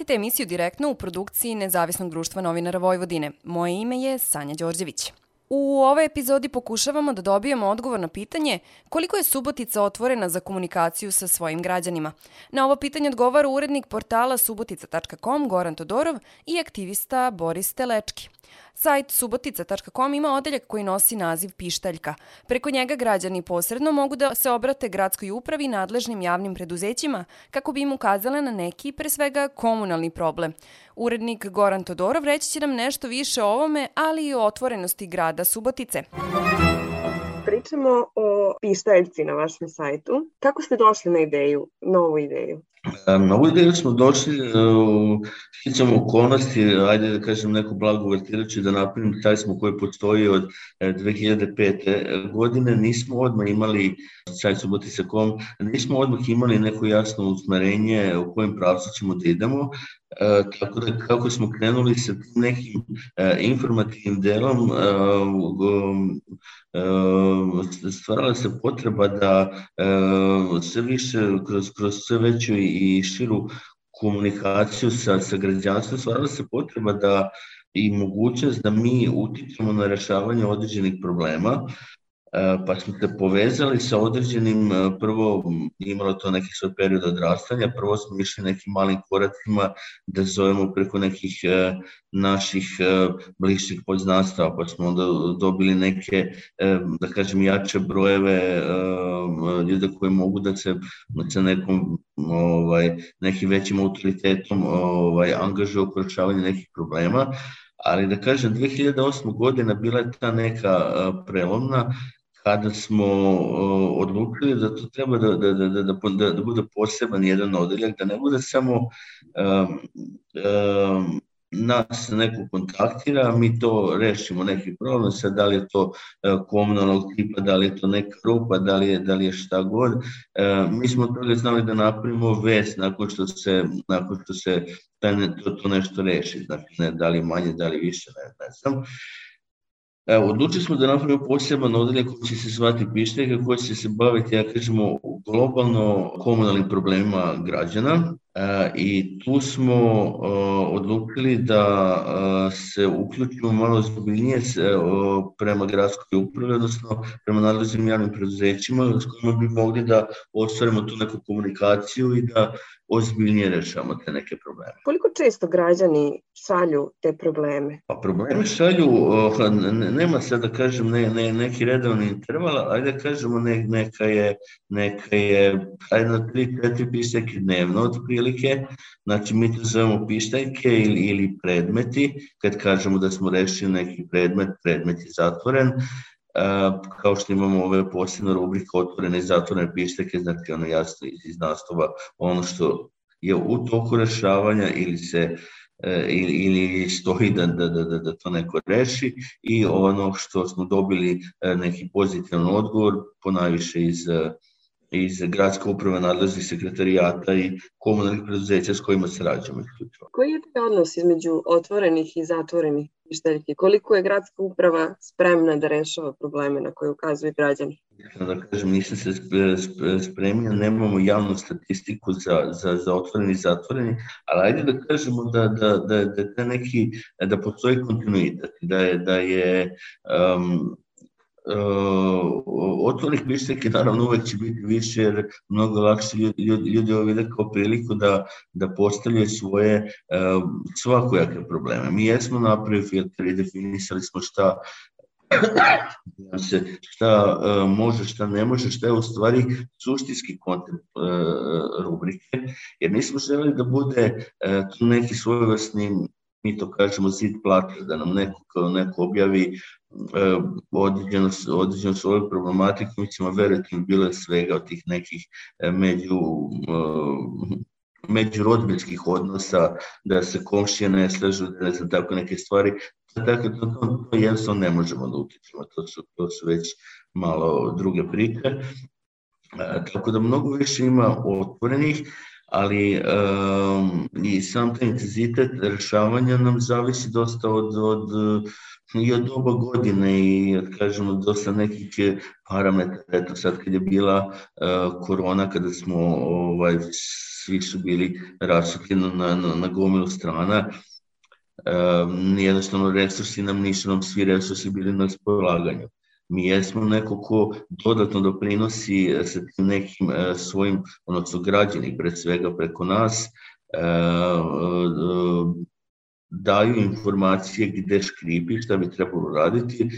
Pratite emisiju direktno u produkciji Nezavisnog društva novinara Vojvodine. Moje ime je Sanja Đorđević. U ovoj epizodi pokušavamo da dobijemo odgovor na pitanje koliko je Subotica otvorena za komunikaciju sa svojim građanima. Na ovo pitanje odgovara urednik portala subotica.com Goran Todorov i aktivista Boris Telečki. Sajt subotica.com ima odeljak koji nosi naziv Pištaljka. Preko njega građani posredno mogu da se obrate gradskoj upravi i nadležnim javnim preduzećima kako bi im ukazale na neki, pre svega, komunalni problem. Urednik Goran Todorov reći će nam nešto više o ovome, ali i o otvorenosti grada Subotice. Pričamo o pištaljci na vašem sajtu. Kako ste došli na ideju, novu ideju? Na ovu ideju smo došli u sticam okolnosti, ajde da kažem neku blagu vertirajući da napravim taj smo koji postoji od 2005. godine, nismo odmah imali saj subotica.com, nismo odmah imali neko jasno usmerenje u kojem pravcu ćemo da idemo, E, tako da kako smo krenuli sa nekim e, informativnim delom, e, stvarala se potreba da e, sve više kroz, kroz sve veću i širu komunikaciju sa, sa građanstvom, stvarala se potreba da i mogućnost da mi utičemo na rešavanje određenih problema, pa smo se povezali sa određenim, e, prvo imalo to neki svoj period odrastanja, prvo smo išli nekim malim koracima da zovemo preko nekih e, naših bližih poznanstava, pa smo onda dobili neke, da kažem, jače brojeve ljude koji mogu da se sa nekom ovaj, nekim većim autoritetom ovaj, angažuju u rešavanju nekih problema, ali da kažem 2008. godina bila je ta neka prelomna kada smo uh, odlučili da to treba da, da, da, da, da, da bude poseban jedan odeljak, da ne bude samo um, um, nas neko kontaktira, mi to rešimo neki problem, sad da li je to komunalnog tipa, da li je to neka rupa, da li je, da li je šta god. Mi smo toga znali da napravimo vest nakon što se, nakon što se to, to nešto reši, znači ne, da li manje, da li više, ne, ne znam. Odlučili smo da napravimo poseban odeljak koji će se zvati Pištega, koji će se baviti, ja kažemo, globalno komunalnim problemima građana, I tu smo e, odlučili da e, se uključimo malo zbiljnije prema gradskoj upravi, odnosno prema nadležnim javnim preduzećima s kojima bi mogli da ostvarimo tu neku komunikaciju i da ozbiljnije rešamo te neke probleme. Koliko često građani šalju te probleme? Pa probleme šalju, nema sad da kažem ne, ne, neki redovni interval, ajde da kažemo ne, neka je, neka je, ajde na 3-4 pisake dnevno otprilike, otprilike, znači mi to zovemo pištajke ili, ili predmeti, kad kažemo da smo rešili neki predmet, predmet je zatvoren, uh, kao što imamo ove posebne rubrike otvorene i zatvorene pištajke, znači ono jasno iz, iz nastava ono što je u toku rešavanja ili se ili, ili stoji da, da, da, da to neko reši. I ono što smo dobili neki pozitivan odgovor, ponajviše iz iz gradske uprave nadležnih sekretarijata i komunalnih preduzeća s kojima se rađamo Koji je taj odnos između otvorenih i zatvorenih pištaljki? Koliko je gradska uprava spremna da rešava probleme na koje ukazuju građani? Da kažem, nisam se spremio, nemamo javnu statistiku za, za, za otvoreni i zatvoreni, ali ajde da kažemo da, da, da, da, da, neki, da postoji kontinuitet, da je, da je um, otvornih mišljenja naravno uvek će biti više jer mnogo lakše ljudi, ljudi, vide kao priliku da, da postavljaju svoje uh, svakojake probleme. Mi jesmo napravili filter i definisali smo šta se šta uh, može, šta ne može, šta je u stvari suštinski kontent uh, rubrike, jer nismo želeli da bude uh, tu neki svojevrsni mi to kažemo zid plata, da nam neko, neko objavi e, određeno, određeno svoju problematiku, mi ćemo mi bilo svega od tih nekih e, među e, međurodbinskih odnosa, da se komšije ne slažu, da ne znam, tako neke stvari. Tako da to, to, to jednostavno ne možemo da utičemo, to su, to su već malo druge priče. E, tako da mnogo više ima otvorenih, ali um, i sam taj intenzitet rešavanja nam zavisi dosta od, od i od doba godine i kažemo, dosta nekih parametara. Eto sad kad je bila uh, korona, kada smo ovaj, svi su bili rasutljeni na, na, na gomilu strana, um, jednostavno resursi nam nisu nam svi resursi bili na raspolaganju. Mi jesmo neko ko dodatno doprinosi sa tim nekim uh, svojim, odnosno građani pred svega preko nas, uh, daju informacije gde škripi, šta bi trebalo raditi,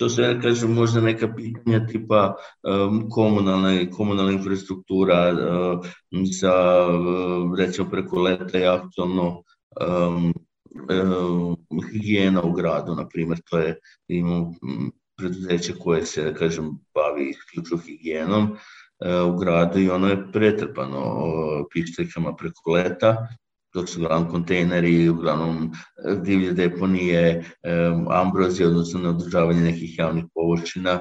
to su, ja kažem, možda neka pitanja tipa um, komunalna, komunalna infrastruktura za, uh, recimo, preko leta je aktualno um, uh, higijena u gradu, na primjer, to je, imamo preduzeće koje se, da kažem, bavi isključu higijenom uh, u gradu i ono je pretrpano pišteljkama preko leta, dok su uglavnom kontejneri, uglavnom e, divlje deponije, ambrozije, odnosno na održavanje nekih javnih površina.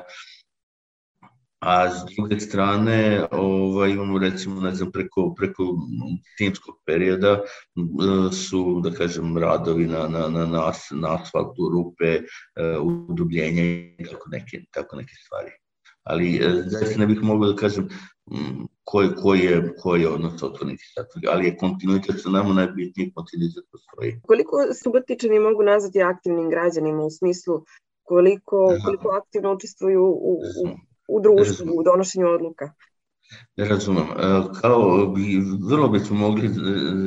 A s druge strane, ovaj, imamo recimo, ne znam, preko, preko timskog perioda e, su, da kažem, radovi na, na, na, na, na asfaltu, rupe, e, udubljenja i tako neke, tako neke stvari. Ali zaista ne bih mogao da kažem koji, koji, je, koji je odnos otvornih satvrga, ali je kontinuitet sa nama najbitniji kontinuitet postoji. Koliko subotičani mogu nazvati aktivnim građanima u smislu koliko, koliko aktivno učestvuju u, u, u društvu, u donošenju odluka? Ne razumem. E, kao bi, vrlo bismo mogli e,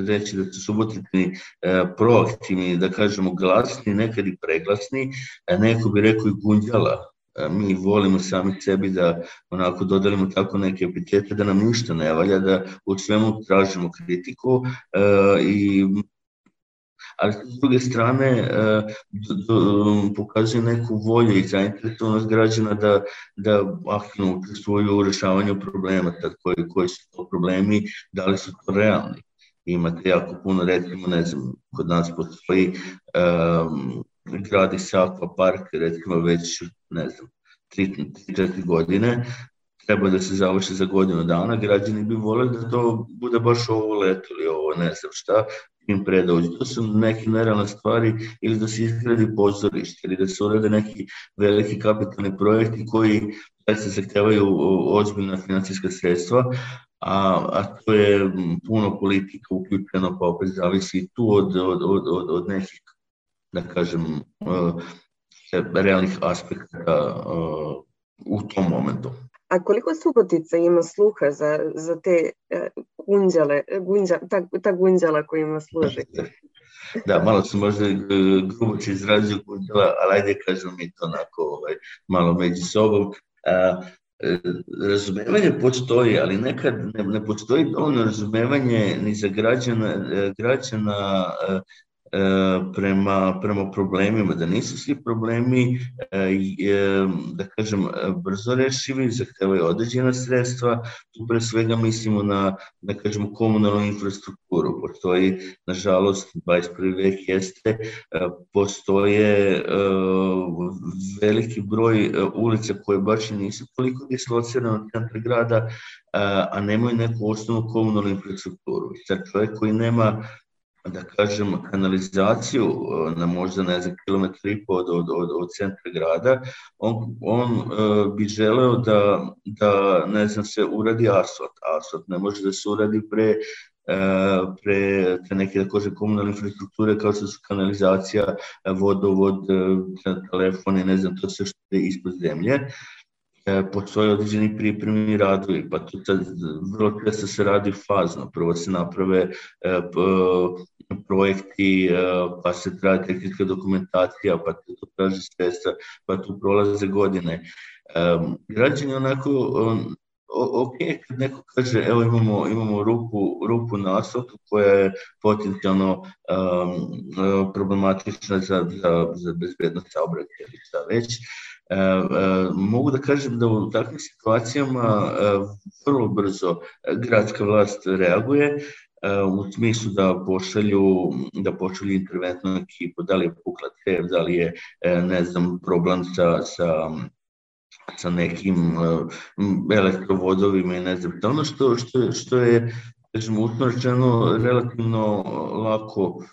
reći da su subotičani e, proaktivni, da kažemo glasni, nekad i preglasni, neko bi rekao i gunđala, mi volimo sami sebi da onako dodelimo tako neke epitete da nam ništa ne valja, da u svemu tražimo kritiku e, i ali s druge strane e, pokazuje neku volju i zainteresovanost građana da, da aktivno učestvuju u rešavanju problema, tad koji, koji su to problemi, da li su to realni. Imate jako puno, recimo, ne znam, kod nas postoji um, gradi se akvapark, recimo već, ne znam, 3-4 godine, treba da se završi za godinu dana, građani bi voleli da to bude baš ovo leto ili ovo ne znam šta, im pre. To su neke nerealne stvari ili da se izgradi pozorište ili da se urade neki veliki kapitalni projekti koji se zahtevaju ozbiljna financijska sredstva, a, a to je puno politika uključeno, pa opet zavisi tu od, od, od, od, od nekih da kažem, uh, realnih aspekta uh, u tom momentu. A koliko Subotica ima sluha za, za te uh, gunđale, gunđa, ta, ta gunđala kojima služi? da, malo sam možda grubo će izrazio gunđala, ali ajde kažem mi to onako ovaj, malo među sobom. Uh, razumevanje postoji, ali nekad ne, ne postoji dovoljno razumevanje ni za građana, građana E, prema, prema problemima, da nisu svi problemi, e, e, da kažem, brzo rešivi, zahtevaju određena sredstva, tu pre svega mislimo na, da kažemo, komunalnu infrastrukturu. Postoji, nažalost, 21. vek jeste, postoje veliki broj ulica koje baš nisu toliko dislocirane od centra grada, a nemaju neku osnovnu komunalnu infrastrukturu. Sad čovjek koji nema da kažem, kanalizaciju e, na možda, ne znam, kilometra i po od, od, od, od centra grada, on, on uh, bi želeo da, da, ne znam, se uradi asfalt. Asfalt ne može da se uradi pre Uh, pre te neke da kaže komunalne infrastrukture kao što su kanalizacija, vodovod, telefoni, ne znam, to sve što je ispod zemlje. E, postoje određeni pripremni radovi, pa to vrlo često se radi fazno. Prvo se naprave e, projekti, e, pa se traje tehnička dokumentacija, pa to traži sredstva, pa tu prolaze godine. Građani onako ok, kad neko kaže evo imamo, imamo rupu, rupu na asfaltu koja je potencijalno um, problematična za, za, za bezbednost saobraćaja ili šta već, E, e, mogu da kažem da u takvim situacijama e, vrlo brzo gradska vlast reaguje u smislu da pošalju, da pošalju interventnu ekipu, da li je pukla cev, da li je, ne znam, problem sa, sa sa nekim elektrovodovima i ne znam, ono što, što, što je, kažem, usmrčeno relativno lako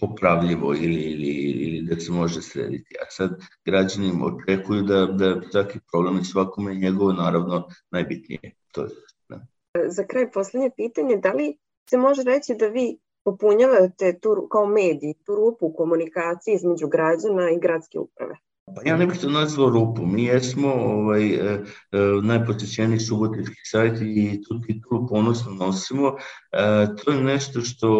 popravljivo ili, ili, ili da se može srediti. A sad građani očekuju da, da takvi problemi svakome je njegovo naravno najbitnije. To je, ne. Za kraj poslednje pitanje, da li se može reći da vi popunjavate tu, kao mediji tu rupu u komunikaciji između građana i gradske uprave? Pa ja ne bih to nazvao rupu. Mi jesmo ovaj, e, e, najpotećeniji subotički sajt i tu titulu ponosno nosimo. E, to je nešto što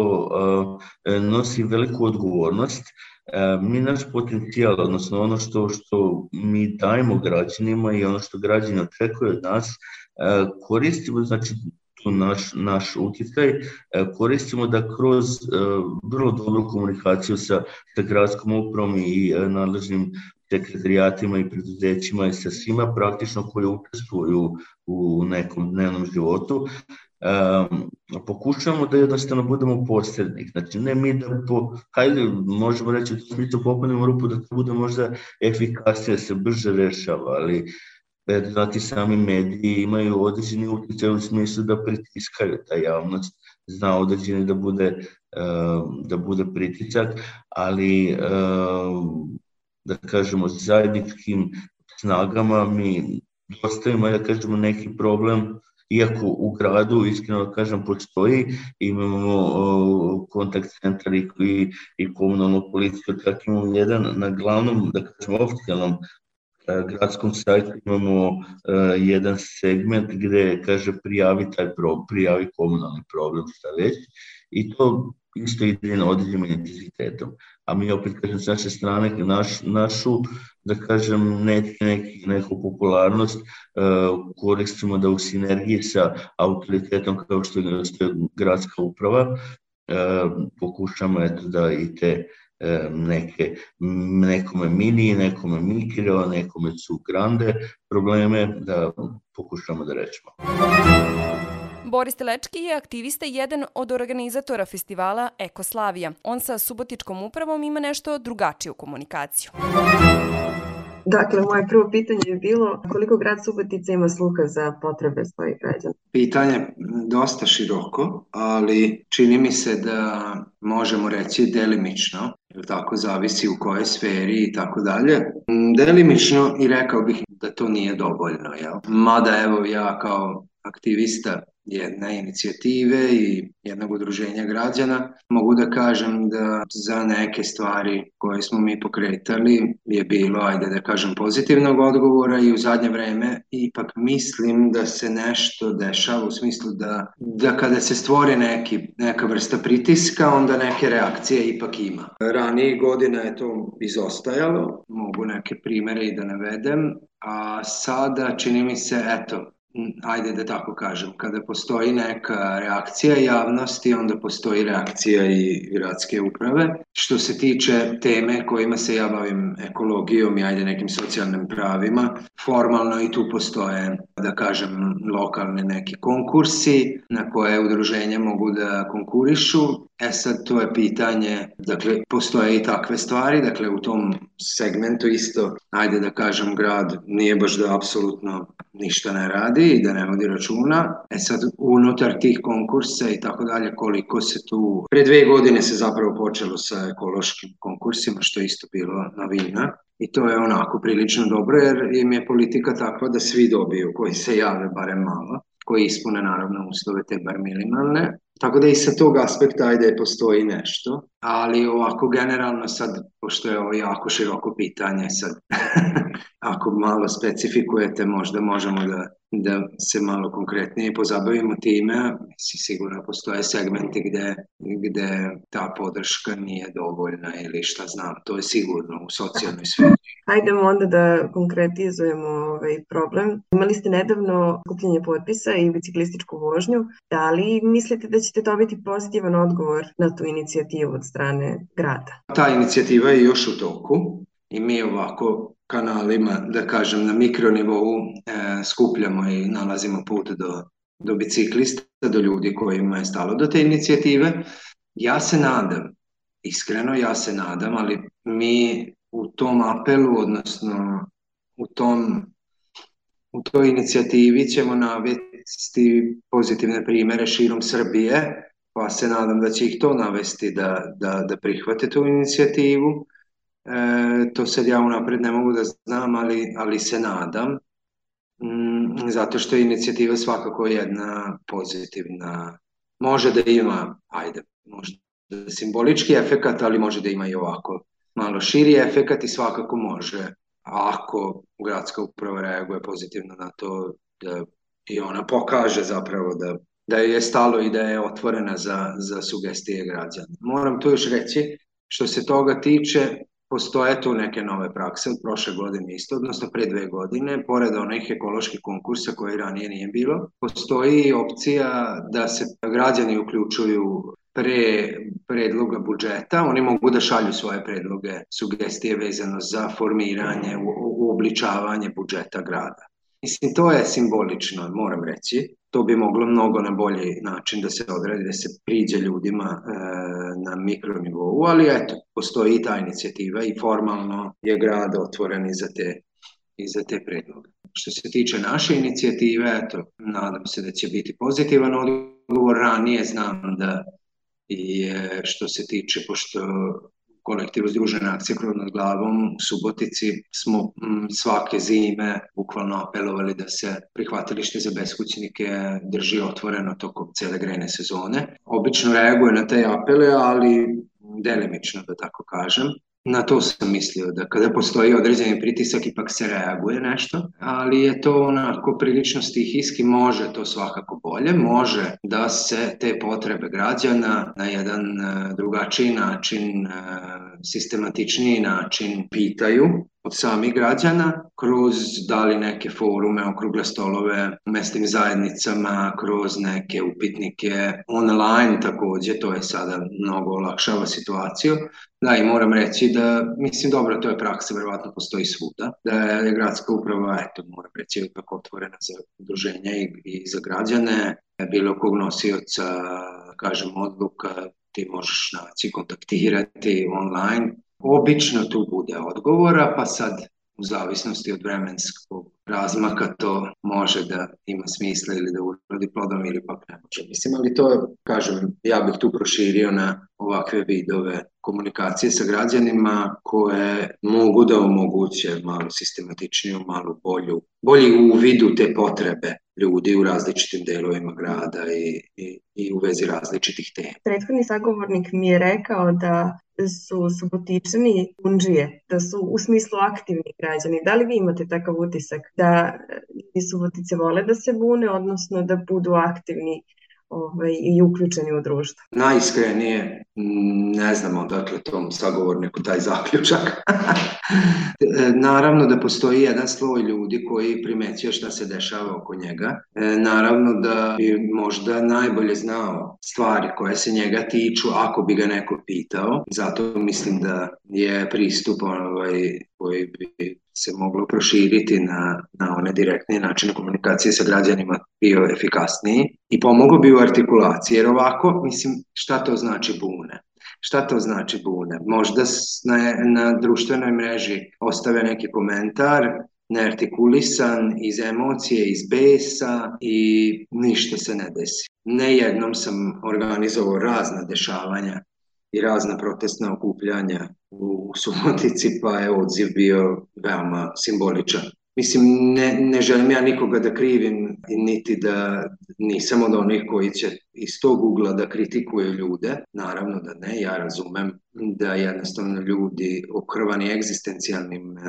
e, nosi veliku odgovornost. E, mi naš potencijal, odnosno ono što, što mi dajemo građanima i ono što građani očekuju od nas, koristimo znači tu naš, naš utjecaj, e, koristimo da kroz vrlo dobru komunikaciju sa, sa gradskom upravom i nadležnim sekretarijatima i preduzećima i sa svima praktično koji učestvuju u nekom dnevnom životu, um, pokušavamo da jednostavno budemo posrednik. Znači, ne mi da, po, hajde, možemo reći da smislu popunimo rupu da to bude možda efikasnije, da se brže rešava, ali e, znati sami mediji imaju određeni utjecaj u smislu da pritiskaju ta javnost, zna određeni da bude, da bude pritisak, ali da kažemo zajedničkim snagama mi dostavimo, da kažemo, neki problem iako u gradu, iskreno kažem, postoji, imamo kontakt centar i, i, komunalnu policiju, tako imamo jedan na glavnom, da kažem, oficijalnom gradskom sajtu imamo uh, jedan segment gde kaže prijavi taj problem, prijavi komunalni problem, šta već, i to isto ide na određenim intenzitetom. A mi opet, kažem, s naše strane, naš, našu, da kažem, ne, neki, neku popularnost uh, koristimo da u sinergiji sa autoritetom kao što je, je gradska uprava uh, pokušamo eto, da i te uh, neke, nekome mini, nekome mikro, nekome su grande probleme da pokušamo da rečemo. Boris Telečki je aktivista i jedan od organizatora festivala Ekoslavija. On sa Subotičkom upravom ima nešto drugačiju komunikaciju. Dakle, moje prvo pitanje je bilo koliko grad Subotica ima sluha za potrebe svojih građana? Pitanje dosta široko, ali čini mi se da možemo reći delimično, tako zavisi u kojoj sferi i tako dalje. Delimično i rekao bih da to nije dovoljno, jel? Mada evo ja kao aktivista jedne inicijative i jednog udruženja građana. Mogu da kažem da za neke stvari koje smo mi pokretali je bilo, ajde da kažem, pozitivnog odgovora i u zadnje vreme ipak mislim da se nešto dešava u smislu da, da kada se stvori neki, neka vrsta pritiska, onda neke reakcije ipak ima. Ranije godina je to izostajalo, mogu neke primere i da navedem, a sada čini mi se, eto, ajde da tako kažem, kada postoji neka reakcija javnosti, onda postoji reakcija i gradske uprave. Što se tiče teme kojima se ja bavim ekologijom i ajde nekim socijalnim pravima, formalno i tu postoje, da kažem, lokalne neki konkursi na koje udruženja mogu da konkurišu E sad, to je pitanje, dakle, postoje i takve stvari, dakle, u tom segmentu isto, ajde da kažem, grad nije baš da apsolutno ništa ne radi i da ne vodi računa. E sad, unutar tih konkursa i tako dalje, koliko se tu... Pre dve godine se zapravo počelo sa ekološkim konkursima, što je isto bilo novina. I to je onako prilično dobro, jer im je politika takva da svi dobiju, koji se jave barem malo koji ispune naravno uslove te bar minimalne. Tako da i sa tog aspekta ajde postoji nešto, ali ovako generalno sad, pošto je ovo jako široko pitanje, sad ako malo specifikujete možda možemo da da se malo konkretnije pozabavimo time, si sigurno postoje segmente gde, gde ta podrška nije dovoljna ili šta znam, to je sigurno u socijalnoj sferi. Hajdemo onda da konkretizujemo ovaj problem. Imali ste nedavno kupljenje potpisa i biciklističku vožnju. Da li mislite da ćete dobiti pozitivan odgovor na tu inicijativu od strane grada? Ta inicijativa je još u toku i mi ovako kanalima, da kažem, na mikronivou e, skupljamo i nalazimo put do, do biciklista, do ljudi kojima je stalo do te inicijative. Ja se nadam, iskreno ja se nadam, ali mi u tom apelu, odnosno u tom u toj inicijativi ćemo navesti pozitivne primere širom Srbije, pa se nadam da će ih to navesti da, da, da prihvate tu inicijativu E, to sad ja unapred ne mogu da znam, ali, ali se nadam. Mm, zato što je inicijativa svakako jedna pozitivna može da ima, ajde, možda simbolički efekat, ali može da ima i ovako malo širi efekat i svakako može ako gradska uprava reaguje pozitivno na to da i ona pokaže zapravo da, da je stalo i da je otvorena za, za sugestije građana. Moram to još reći, što se toga tiče, postoje tu neke nove prakse od prošle godine isto, odnosno pre dve godine, pored onih ekoloških konkursa koje ranije nije bilo, postoji opcija da se građani uključuju pre predloga budžeta, oni mogu da šalju svoje predloge, sugestije vezano za formiranje, uobličavanje budžeta grada. Mislim, to je simbolično, moram reći. To bi moglo mnogo na bolji način da se odradi, da se priđe ljudima e, na mikronivou, ali eto, postoji i ta inicijativa i formalno je grad otvoren i za te, i za te predloge. Što se tiče naše inicijative, eto, nadam se da će biti pozitivan odgovor. Ranije znam da i što se tiče, pošto kolektiv Združena akcija krov nad glavom u Subotici smo m, svake zime bukvalno apelovali da se prihvatilište za beskućnike drži otvoreno tokom cele grejne sezone. Obično reaguje na te apele, ali delimično da tako kažem. Na to sam mislio, da kada postoji određeni pritisak ipak se reaguje nešto, ali je to onako prilično stihijski, može to svakako bolje, može da se te potrebe građana na jedan e, drugačiji način, e, sistematičniji način pitaju od samih građana kroz da li neke forume, okrugle stolove u zajednicama, kroz neke upitnike online takođe, to je sada mnogo olakšava situaciju. Da, i moram reći da, mislim, dobro, to je praksa, verovatno postoji svuda, da je gradska uprava, eto, moram reći, ipak otvorena za udruženja i, i za građane, bilo kog nosioca, kažem, odluka, ti možeš naći, kontaktirati online, Obično tu bude odgovora, pa sad u zavisnosti od vremenskog razmaka to može da ima smisla ili da urodi plodom ili pak ne može. Mislim, ali to kažem, ja bih tu proširio na ovakve vidove komunikacije sa građanima koje mogu da omoguće malo sistematičniju, malo bolju, bolji uvid u te potrebe ljudi u različitim delovima grada i, i, i u vezi različitih tema. Prethodni sagovornik mi je rekao da su subotičani unđije, da su u smislu aktivni građani. Da li vi imate takav utisak da i subotice vole da se bune, odnosno da budu aktivni ovaj, i uključeni u društvo? Najiskrenije ne znamo odakle tom sagovorniku taj zaključak. Naravno da postoji jedan sloj ljudi koji primećuje šta se dešava oko njega. E, naravno da bi možda najbolje znao stvari koje se njega tiču ako bi ga neko pitao. Zato mislim da je pristup ovaj, koji bi se moglo proširiti na, na one direktne načine komunikacije sa građanima bio efikasniji i pomogao bi u artikulaciji, jer ovako, mislim, šta to znači bune? Šta to znači bune? Možda na, na društvenoj mreži ostave neki komentar, neartikulisan, iz emocije, iz besa i ništa se ne desi. Nejednom sam organizovao razna dešavanja i razna protestna okupljanja u Subotici, pa je odziv bio veoma simboličan. Mislim, ne, ne želim ja nikoga da krivim, niti da nisam od onih koji će iz tog ugla da kritikuju ljude. Naravno da ne, ja razumem da jednostavno ljudi okrvani egzistencijalnim e,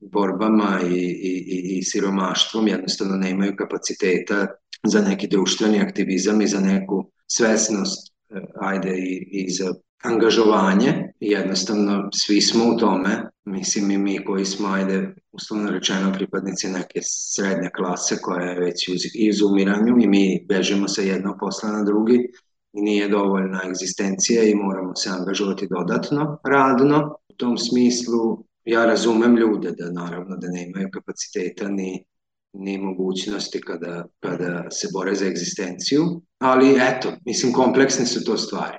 borbama i, i, i siromaštvom jednostavno ne imaju kapaciteta za neki društveni aktivizam i za neku svesnost e, ajde i, i za angažovanje, jednostavno svi smo u tome, mislim i mi koji smo, ajde, uslovno rečeno pripadnici neke srednje klase koja je već uz izumiranju i mi bežimo sa jednog posla na drugi i nije dovoljna egzistencija i moramo se angažovati dodatno, radno. U tom smislu ja razumem ljude da naravno da ne imaju kapaciteta ni ni mogućnosti kada, kada se bore za egzistenciju, ali eto, mislim kompleksne su to stvari.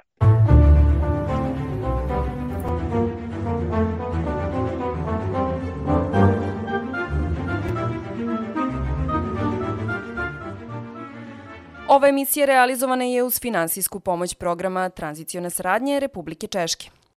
Ova emisija realizovana je uz finansijsku pomoć programa Tranzicione saradnje Republike Češke.